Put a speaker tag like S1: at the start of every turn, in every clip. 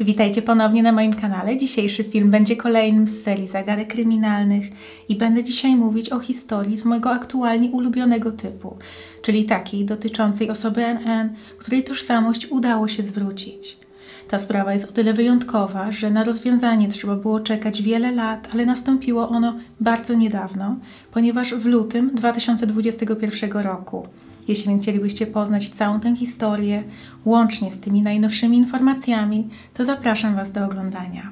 S1: Witajcie ponownie na moim kanale. Dzisiejszy film będzie kolejnym z serii zagadek kryminalnych i będę dzisiaj mówić o historii z mojego aktualnie ulubionego typu, czyli takiej dotyczącej osoby NN, której tożsamość udało się zwrócić. Ta sprawa jest o tyle wyjątkowa, że na rozwiązanie trzeba było czekać wiele lat, ale nastąpiło ono bardzo niedawno, ponieważ w lutym 2021 roku jeśli chcielibyście poznać całą tę historię, łącznie z tymi najnowszymi informacjami, to zapraszam Was do oglądania.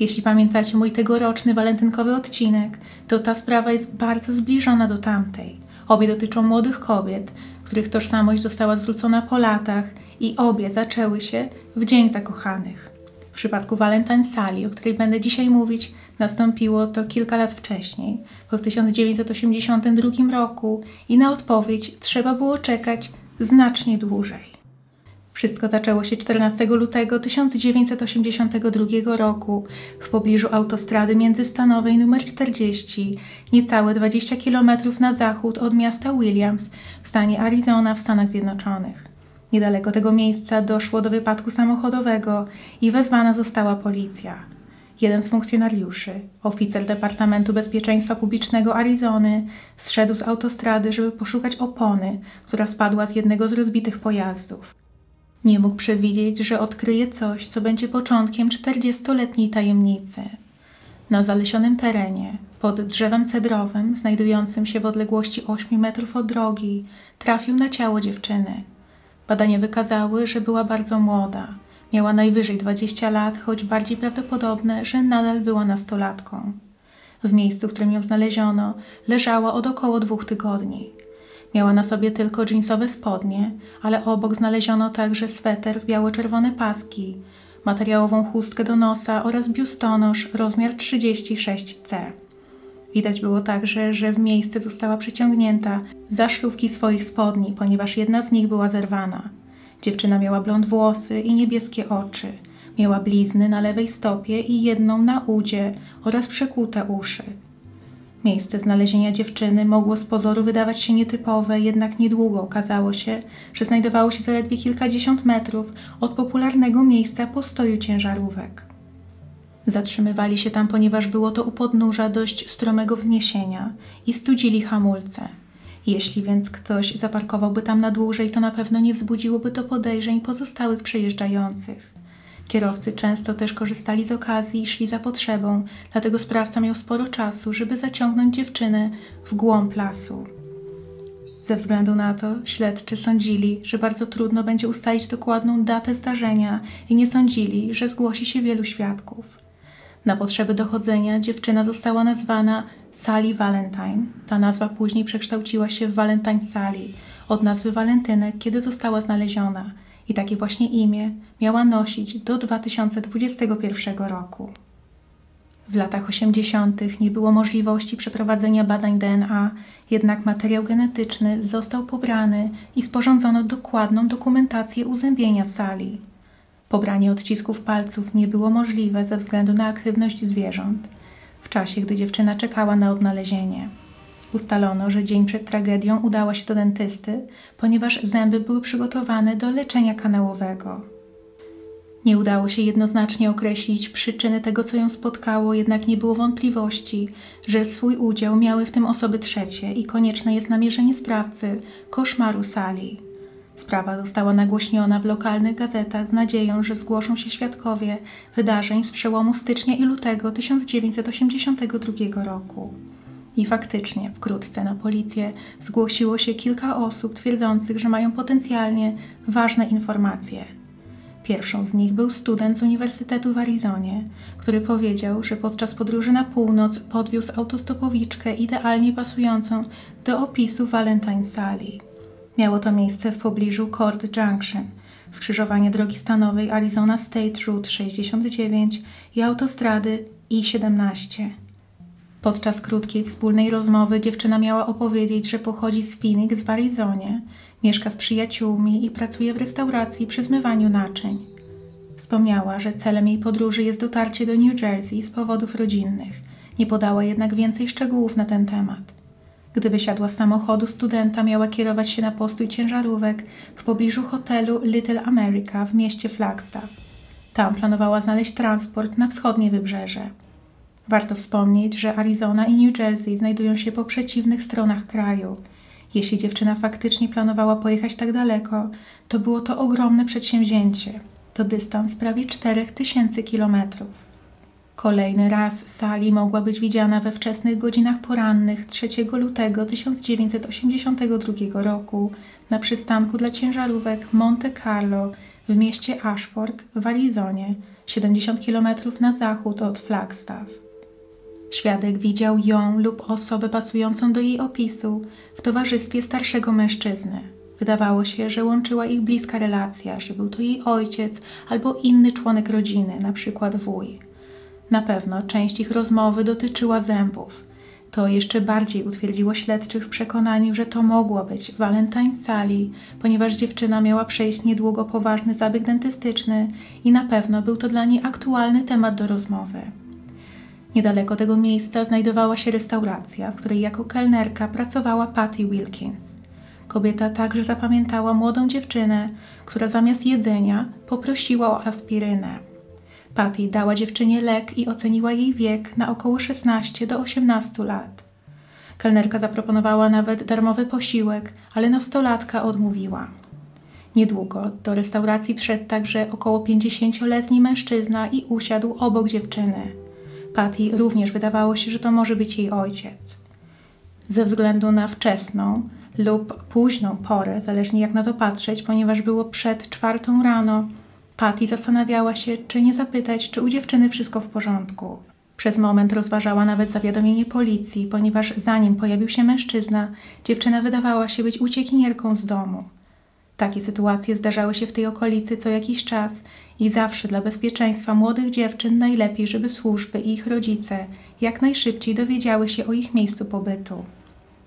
S1: Jeśli pamiętacie mój tegoroczny walentynkowy odcinek, to ta sprawa jest bardzo zbliżona do tamtej. Obie dotyczą młodych kobiet, których tożsamość została zwrócona po latach i obie zaczęły się w Dzień Zakochanych. Przypadku Valentine Sally, o której będę dzisiaj mówić, nastąpiło to kilka lat wcześniej, bo w 1982 roku i na odpowiedź trzeba było czekać znacznie dłużej. Wszystko zaczęło się 14 lutego 1982 roku w pobliżu autostrady międzystanowej nr 40, niecałe 20 km na zachód od miasta Williams w stanie Arizona w Stanach Zjednoczonych. Niedaleko tego miejsca doszło do wypadku samochodowego i wezwana została policja. Jeden z funkcjonariuszy, oficer Departamentu Bezpieczeństwa Publicznego Arizony, zszedł z autostrady, żeby poszukać opony, która spadła z jednego z rozbitych pojazdów. Nie mógł przewidzieć, że odkryje coś, co będzie początkiem 40-letniej tajemnicy. Na zalesionym terenie, pod drzewem cedrowym, znajdującym się w odległości 8 metrów od drogi, trafił na ciało dziewczyny. Badania wykazały, że była bardzo młoda. Miała najwyżej 20 lat, choć bardziej prawdopodobne, że nadal była nastolatką. W miejscu, w którym ją znaleziono, leżała od około dwóch tygodni. Miała na sobie tylko dżinsowe spodnie, ale obok znaleziono także sweter w biało-czerwone paski, materiałową chustkę do nosa oraz biustonosz rozmiar 36C. Widać było także, że w miejsce została przyciągnięta za szlówki swoich spodni, ponieważ jedna z nich była zerwana. Dziewczyna miała blond włosy i niebieskie oczy. Miała blizny na lewej stopie i jedną na udzie oraz przekute uszy. Miejsce znalezienia dziewczyny mogło z pozoru wydawać się nietypowe, jednak niedługo okazało się, że znajdowało się zaledwie kilkadziesiąt metrów od popularnego miejsca postoju ciężarówek. Zatrzymywali się tam, ponieważ było to u podnóża dość stromego wzniesienia i studzili hamulce. Jeśli więc ktoś zaparkowałby tam na dłużej, to na pewno nie wzbudziłoby to podejrzeń pozostałych przejeżdżających. Kierowcy często też korzystali z okazji i szli za potrzebą, dlatego sprawca miał sporo czasu, żeby zaciągnąć dziewczynę w głąb lasu. Ze względu na to śledczy sądzili, że bardzo trudno będzie ustalić dokładną datę zdarzenia i nie sądzili, że zgłosi się wielu świadków. Na potrzeby dochodzenia dziewczyna została nazwana Sally Valentine. Ta nazwa później przekształciła się w Valentine Sally od nazwy Walentynek, kiedy została znaleziona. I takie właśnie imię miała nosić do 2021 roku. W latach 80. nie było możliwości przeprowadzenia badań DNA, jednak materiał genetyczny został pobrany i sporządzono dokładną dokumentację uzębienia sali. Pobranie odcisków palców nie było możliwe ze względu na aktywność zwierząt w czasie, gdy dziewczyna czekała na odnalezienie. Ustalono, że dzień przed tragedią udała się do dentysty, ponieważ zęby były przygotowane do leczenia kanałowego. Nie udało się jednoznacznie określić przyczyny tego, co ją spotkało, jednak nie było wątpliwości, że swój udział miały w tym osoby trzecie i konieczne jest namierzenie sprawcy koszmaru sali. Sprawa została nagłośniona w lokalnych gazetach z nadzieją, że zgłoszą się świadkowie wydarzeń z przełomu stycznia i lutego 1982 roku. I faktycznie wkrótce na policję zgłosiło się kilka osób twierdzących, że mają potencjalnie ważne informacje. Pierwszą z nich był student z Uniwersytetu w Arizonie, który powiedział, że podczas podróży na północ podwiózł autostopowiczkę idealnie pasującą do opisu Valentine Sally. Miało to miejsce w pobliżu Cord Junction, skrzyżowanie drogi stanowej Arizona State Route 69 i autostrady I-17. Podczas krótkiej wspólnej rozmowy dziewczyna miała opowiedzieć, że pochodzi z Phoenix w Arizonie, mieszka z przyjaciółmi i pracuje w restauracji przy zmywaniu naczyń. Wspomniała, że celem jej podróży jest dotarcie do New Jersey z powodów rodzinnych. Nie podała jednak więcej szczegółów na ten temat. Gdy wysiadła z samochodu studenta, miała kierować się na postój ciężarówek w pobliżu hotelu Little America w mieście Flagstaff. Tam planowała znaleźć transport na wschodnie wybrzeże. Warto wspomnieć, że Arizona i New Jersey znajdują się po przeciwnych stronach kraju. Jeśli dziewczyna faktycznie planowała pojechać tak daleko, to było to ogromne przedsięwzięcie. To dystans prawie 4000 kilometrów. Kolejny raz Sally mogła być widziana we wczesnych godzinach porannych 3 lutego 1982 roku na przystanku dla ciężarówek Monte Carlo w mieście Ashford w Arizonie, 70 km na zachód od Flagstaff. Świadek widział ją lub osobę pasującą do jej opisu w towarzystwie starszego mężczyzny. Wydawało się, że łączyła ich bliska relacja, że był to jej ojciec albo inny członek rodziny, na przykład wuj. Na pewno część ich rozmowy dotyczyła zębów. To jeszcze bardziej utwierdziło śledczych w przekonaniu, że to mogło być Valentine Sally, ponieważ dziewczyna miała przejść niedługo poważny zabieg dentystyczny i na pewno był to dla niej aktualny temat do rozmowy. Niedaleko tego miejsca znajdowała się restauracja, w której jako kelnerka pracowała Patty Wilkins. Kobieta także zapamiętała młodą dziewczynę, która zamiast jedzenia poprosiła o aspirynę. Patty dała dziewczynie lek i oceniła jej wiek na około 16 do 18 lat. Kelnerka zaproponowała nawet darmowy posiłek, ale nastolatka odmówiła. Niedługo do restauracji wszedł także około 50-letni mężczyzna i usiadł obok dziewczyny. Patty również wydawało się, że to może być jej ojciec. Ze względu na wczesną lub późną porę, zależnie jak na to patrzeć, ponieważ było przed czwartą rano, Patty zastanawiała się, czy nie zapytać, czy u dziewczyny wszystko w porządku. Przez moment rozważała nawet zawiadomienie policji, ponieważ zanim pojawił się mężczyzna, dziewczyna wydawała się być uciekinierką z domu. Takie sytuacje zdarzały się w tej okolicy co jakiś czas i zawsze dla bezpieczeństwa młodych dziewczyn najlepiej, żeby służby i ich rodzice jak najszybciej dowiedziały się o ich miejscu pobytu.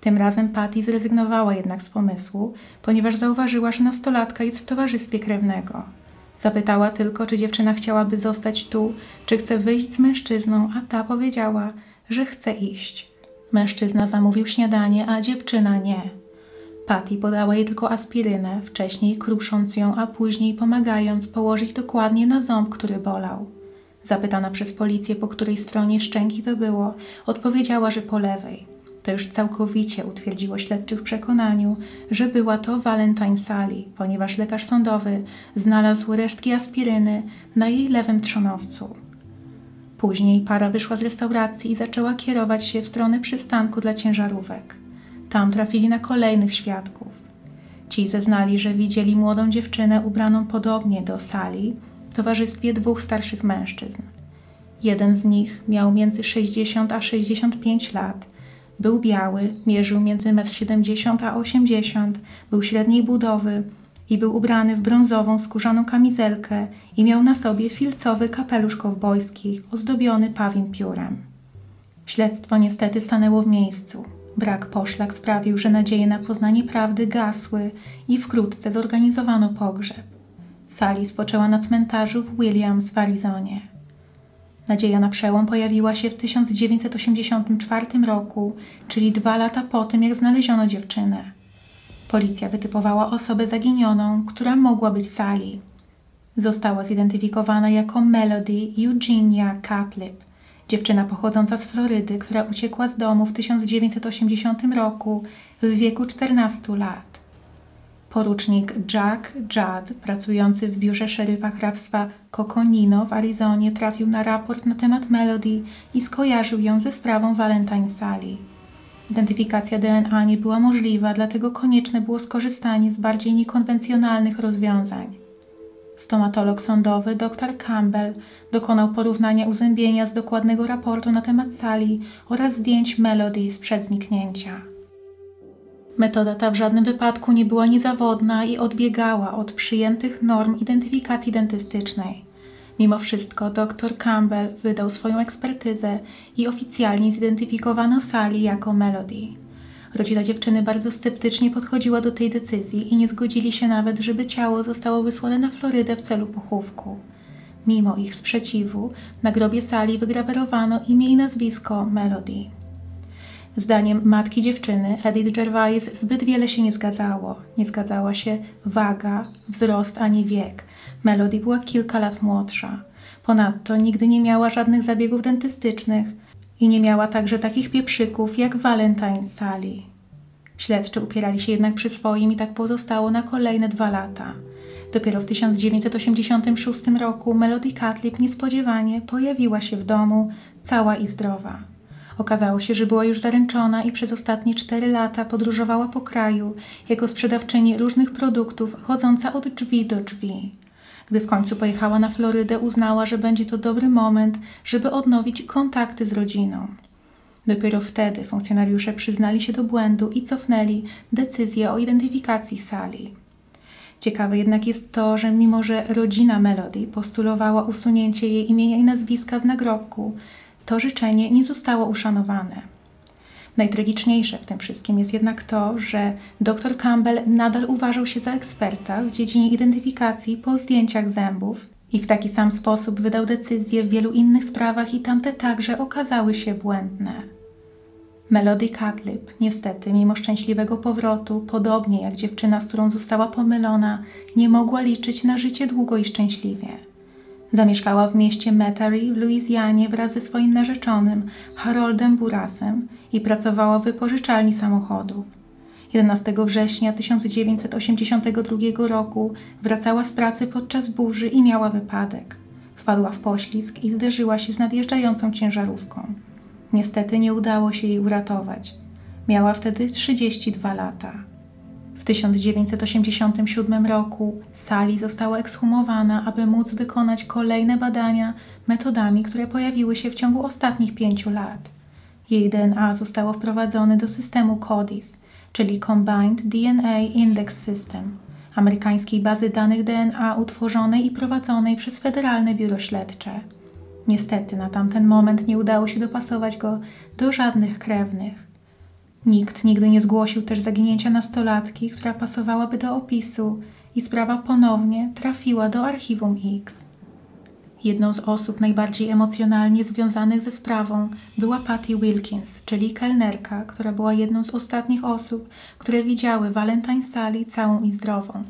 S1: Tym razem Patty zrezygnowała jednak z pomysłu, ponieważ zauważyła, że nastolatka jest w towarzystwie krewnego. Zapytała tylko, czy dziewczyna chciałaby zostać tu, czy chce wyjść z mężczyzną, a ta powiedziała, że chce iść. Mężczyzna zamówił śniadanie, a dziewczyna nie. Patty podała jej tylko aspirynę, wcześniej krusząc ją, a później pomagając położyć dokładnie na ząb, który bolał. Zapytana przez policję, po której stronie szczęki to było, odpowiedziała, że po lewej. To już całkowicie utwierdziło śledczych w przekonaniu, że była to Valentine Sally, ponieważ lekarz sądowy znalazł resztki aspiryny na jej lewym trzonowcu. Później para wyszła z restauracji i zaczęła kierować się w stronę przystanku dla ciężarówek. Tam trafili na kolejnych świadków. Ci zeznali, że widzieli młodą dziewczynę ubraną podobnie do Sali w towarzystwie dwóch starszych mężczyzn. Jeden z nich miał między 60 a 65 lat. Był biały, mierzył między 1,70 m a 80 był średniej budowy i był ubrany w brązową skórzaną kamizelkę i miał na sobie filcowy kapelusz kowbojski ozdobiony pawim piórem. Śledztwo niestety stanęło w miejscu. Brak poszlak sprawił, że nadzieje na poznanie prawdy gasły i wkrótce zorganizowano pogrzeb. Sally spoczęła na cmentarzu w Williams w Arizonie. Nadzieja na przełom pojawiła się w 1984 roku, czyli dwa lata po tym, jak znaleziono dziewczynę. Policja wytypowała osobę zaginioną, która mogła być Sally. Została zidentyfikowana jako Melody Eugenia Catlip, Dziewczyna pochodząca z Florydy, która uciekła z domu w 1980 roku w wieku 14 lat. Porucznik Jack Judd, pracujący w biurze szeryfa hrabstwa Coconino w Arizonie, trafił na raport na temat Melody i skojarzył ją ze sprawą Valentine Sally. Identyfikacja DNA nie była możliwa, dlatego konieczne było skorzystanie z bardziej niekonwencjonalnych rozwiązań. Stomatolog sądowy dr Campbell dokonał porównania uzębienia z dokładnego raportu na temat sali oraz zdjęć Melody sprzed zniknięcia. Metoda ta w żadnym wypadku nie była niezawodna i odbiegała od przyjętych norm identyfikacji dentystycznej. Mimo wszystko dr Campbell wydał swoją ekspertyzę i oficjalnie zidentyfikowano sali jako Melody. Rodzina dziewczyny bardzo sceptycznie podchodziła do tej decyzji i nie zgodzili się nawet, żeby ciało zostało wysłane na Florydę w celu pochówku. Mimo ich sprzeciwu, na grobie sali wygrawerowano imię i nazwisko Melody. Zdaniem matki dziewczyny, Edith Gervais, zbyt wiele się nie zgadzało. Nie zgadzała się waga, wzrost ani wiek. Melody była kilka lat młodsza. Ponadto nigdy nie miała żadnych zabiegów dentystycznych i nie miała także takich pieprzyków jak Valentine Sally. Śledczy upierali się jednak przy swoim i tak pozostało na kolejne dwa lata. Dopiero w 1986 roku Melody Catlip niespodziewanie pojawiła się w domu, cała i zdrowa. Okazało się, że była już zaręczona i przez ostatnie cztery lata podróżowała po kraju jako sprzedawczyni różnych produktów, chodząca od drzwi do drzwi. Gdy w końcu pojechała na Florydę, uznała, że będzie to dobry moment, żeby odnowić kontakty z rodziną. Dopiero wtedy funkcjonariusze przyznali się do błędu i cofnęli decyzję o identyfikacji sali. Ciekawe jednak jest to, że mimo że rodzina Melody postulowała usunięcie jej imienia i nazwiska z nagrobku, to życzenie nie zostało uszanowane. Najtragiczniejsze w tym wszystkim jest jednak to, że dr Campbell nadal uważał się za eksperta w dziedzinie identyfikacji po zdjęciach zębów i w taki sam sposób wydał decyzje w wielu innych sprawach i tamte także okazały się błędne. Melody Catlip, niestety, mimo szczęśliwego powrotu, podobnie jak dziewczyna, z którą została pomylona, nie mogła liczyć na życie długo i szczęśliwie. Zamieszkała w mieście Metairie w Luizjanie wraz ze swoim narzeczonym Haroldem Burasem i pracowała w wypożyczalni samochodów. 11 września 1982 roku wracała z pracy podczas burzy i miała wypadek. Wpadła w poślizg i zderzyła się z nadjeżdżającą ciężarówką. Niestety nie udało się jej uratować. Miała wtedy 32 lata. W 1987 roku Sally została ekshumowana, aby móc wykonać kolejne badania metodami, które pojawiły się w ciągu ostatnich pięciu lat. Jej DNA zostało wprowadzone do systemu CODIS, czyli Combined DNA Index System, amerykańskiej bazy danych DNA utworzonej i prowadzonej przez Federalne Biuro Śledcze. Niestety na tamten moment nie udało się dopasować go do żadnych krewnych. Nikt nigdy nie zgłosił też zaginięcia nastolatki, która pasowałaby do opisu i sprawa ponownie trafiła do archiwum X. Jedną z osób najbardziej emocjonalnie związanych ze sprawą była Patty Wilkins, czyli kelnerka, która była jedną z ostatnich osób, które widziały Valentine Sally całą i zdrową.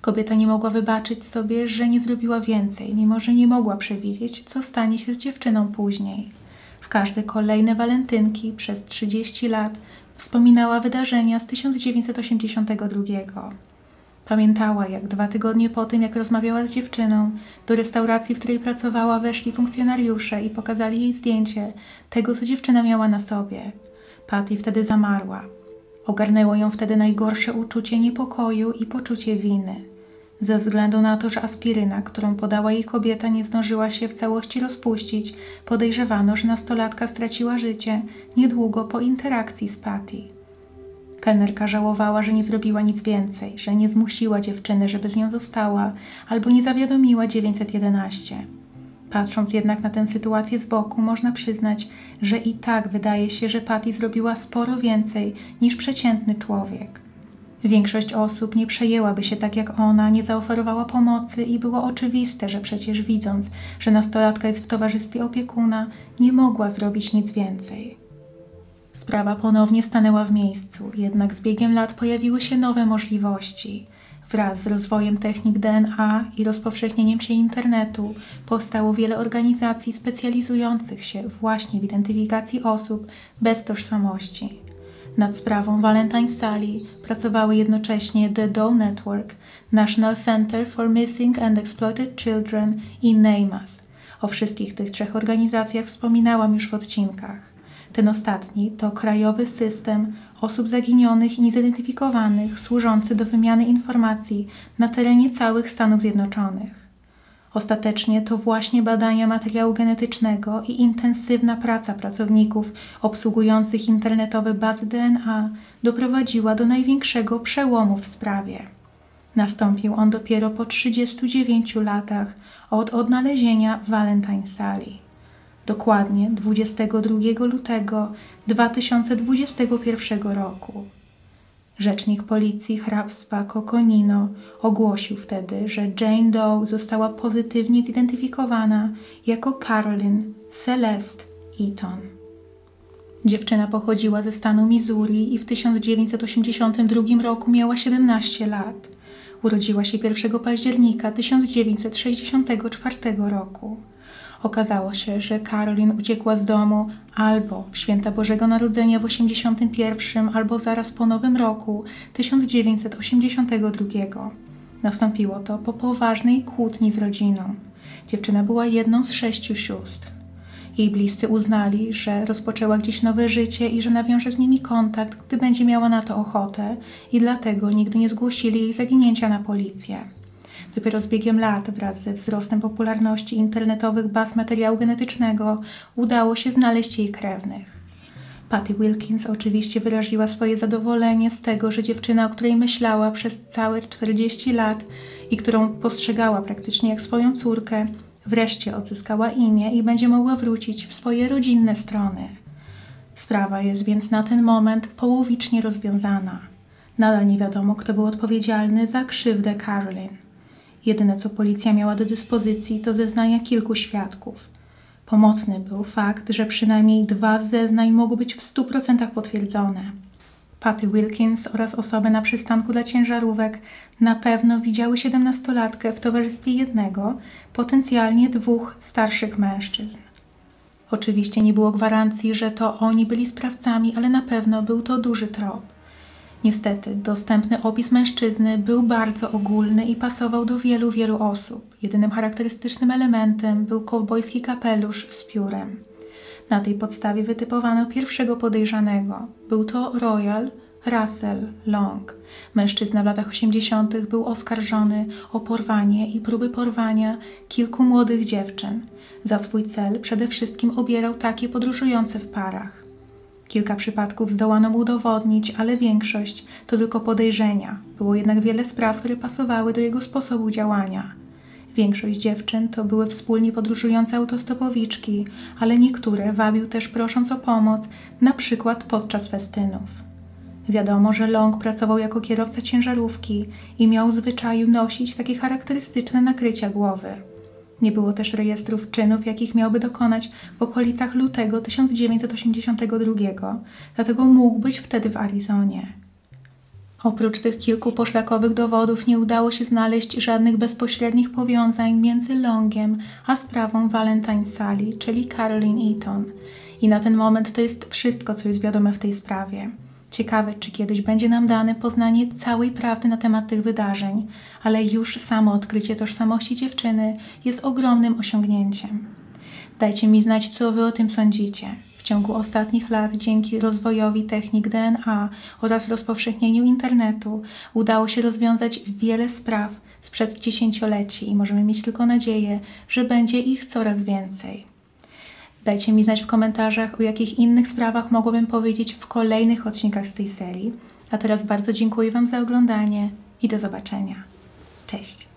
S1: Kobieta nie mogła wybaczyć sobie, że nie zrobiła więcej, mimo że nie mogła przewidzieć, co stanie się z dziewczyną później. W każde kolejne walentynki przez 30 lat wspominała wydarzenia z 1982. Pamiętała, jak dwa tygodnie po tym, jak rozmawiała z dziewczyną, do restauracji, w której pracowała, weszli funkcjonariusze i pokazali jej zdjęcie tego, co dziewczyna miała na sobie. Patty wtedy zamarła. Ogarnęło ją wtedy najgorsze uczucie niepokoju i poczucie winy. Ze względu na to, że aspiryna, którą podała jej kobieta, nie zdążyła się w całości rozpuścić, podejrzewano, że nastolatka straciła życie niedługo po interakcji z Patty. Kelnerka żałowała, że nie zrobiła nic więcej, że nie zmusiła dziewczyny, żeby z nią została, albo nie zawiadomiła 911. Patrząc jednak na tę sytuację z boku, można przyznać, że i tak wydaje się, że Patty zrobiła sporo więcej niż przeciętny człowiek. Większość osób nie przejęłaby się tak jak ona, nie zaoferowała pomocy i było oczywiste, że przecież widząc, że nastolatka jest w towarzystwie opiekuna, nie mogła zrobić nic więcej. Sprawa ponownie stanęła w miejscu, jednak z biegiem lat pojawiły się nowe możliwości. Wraz z rozwojem technik DNA i rozpowszechnieniem się internetu powstało wiele organizacji specjalizujących się właśnie w identyfikacji osób bez tożsamości. Nad sprawą Valentine Sally pracowały jednocześnie The Doe Network, National Center for Missing and Exploited Children i NAMAS. O wszystkich tych trzech organizacjach wspominałam już w odcinkach. Ten ostatni to krajowy system osób zaginionych i niezidentyfikowanych służący do wymiany informacji na terenie całych Stanów Zjednoczonych. Ostatecznie to właśnie badania materiału genetycznego i intensywna praca pracowników obsługujących internetowe bazy DNA doprowadziła do największego przełomu w sprawie. Nastąpił on dopiero po 39 latach od odnalezienia Valentine Sally. Dokładnie 22 lutego 2021 roku. Rzecznik policji hrabstwa Coconino ogłosił wtedy, że Jane Doe została pozytywnie zidentyfikowana jako Carolyn Celeste Eaton. Dziewczyna pochodziła ze stanu Missouri i w 1982 roku miała 17 lat. Urodziła się 1 października 1964 roku. Okazało się, że Caroline uciekła z domu albo w święta Bożego Narodzenia w 81, albo zaraz po Nowym Roku 1982. Nastąpiło to po poważnej kłótni z rodziną. Dziewczyna była jedną z sześciu sióstr. Jej bliscy uznali, że rozpoczęła gdzieś nowe życie i że nawiąże z nimi kontakt, gdy będzie miała na to ochotę, i dlatego nigdy nie zgłosili jej zaginięcia na policję. Dopiero z biegiem lat, wraz ze wzrostem popularności internetowych baz materiału genetycznego, udało się znaleźć jej krewnych. Patty Wilkins oczywiście wyraziła swoje zadowolenie z tego, że dziewczyna, o której myślała przez całe 40 lat i którą postrzegała praktycznie jak swoją córkę, wreszcie odzyskała imię i będzie mogła wrócić w swoje rodzinne strony. Sprawa jest więc na ten moment połowicznie rozwiązana. Nadal nie wiadomo, kto był odpowiedzialny za krzywdę Caroline. Jedyne, co policja miała do dyspozycji, to zeznania kilku świadków. Pomocny był fakt, że przynajmniej dwa z zeznań mogły być w 100% potwierdzone. Patty Wilkins oraz osoby na przystanku dla ciężarówek na pewno widziały siedemnastolatkę w towarzystwie jednego, potencjalnie dwóch starszych mężczyzn. Oczywiście nie było gwarancji, że to oni byli sprawcami, ale na pewno był to duży trop. Niestety, dostępny opis mężczyzny był bardzo ogólny i pasował do wielu, wielu osób. Jedynym charakterystycznym elementem był kowbojski kapelusz z piórem. Na tej podstawie wytypowano pierwszego podejrzanego. Był to Royal Russell Long. Mężczyzna w latach 80. był oskarżony o porwanie i próby porwania kilku młodych dziewczyn. Za swój cel przede wszystkim obierał takie podróżujące w parach. Kilka przypadków zdołano mu udowodnić, ale większość to tylko podejrzenia. Było jednak wiele spraw, które pasowały do jego sposobu działania. Większość dziewczyn to były wspólnie podróżujące autostopowiczki, ale niektóre wabił też prosząc o pomoc, na przykład podczas festynów. Wiadomo, że Long pracował jako kierowca ciężarówki i miał zwyczaju nosić takie charakterystyczne nakrycia głowy. Nie było też rejestrów czynów, jakich miałby dokonać w okolicach lutego 1982, dlatego mógł być wtedy w Arizonie. Oprócz tych kilku poszlakowych dowodów nie udało się znaleźć żadnych bezpośrednich powiązań między Longiem a sprawą Valentine Sally, czyli Caroline Eaton. I na ten moment to jest wszystko, co jest wiadome w tej sprawie. Ciekawe, czy kiedyś będzie nam dane poznanie całej prawdy na temat tych wydarzeń, ale już samo odkrycie tożsamości dziewczyny jest ogromnym osiągnięciem. Dajcie mi znać, co Wy o tym sądzicie. W ciągu ostatnich lat, dzięki rozwojowi technik DNA oraz rozpowszechnieniu internetu, udało się rozwiązać wiele spraw sprzed dziesięcioleci i możemy mieć tylko nadzieję, że będzie ich coraz więcej. Dajcie mi znać w komentarzach, o jakich innych sprawach mogłabym powiedzieć w kolejnych odcinkach z tej serii. A teraz bardzo dziękuję Wam za oglądanie i do zobaczenia. Cześć!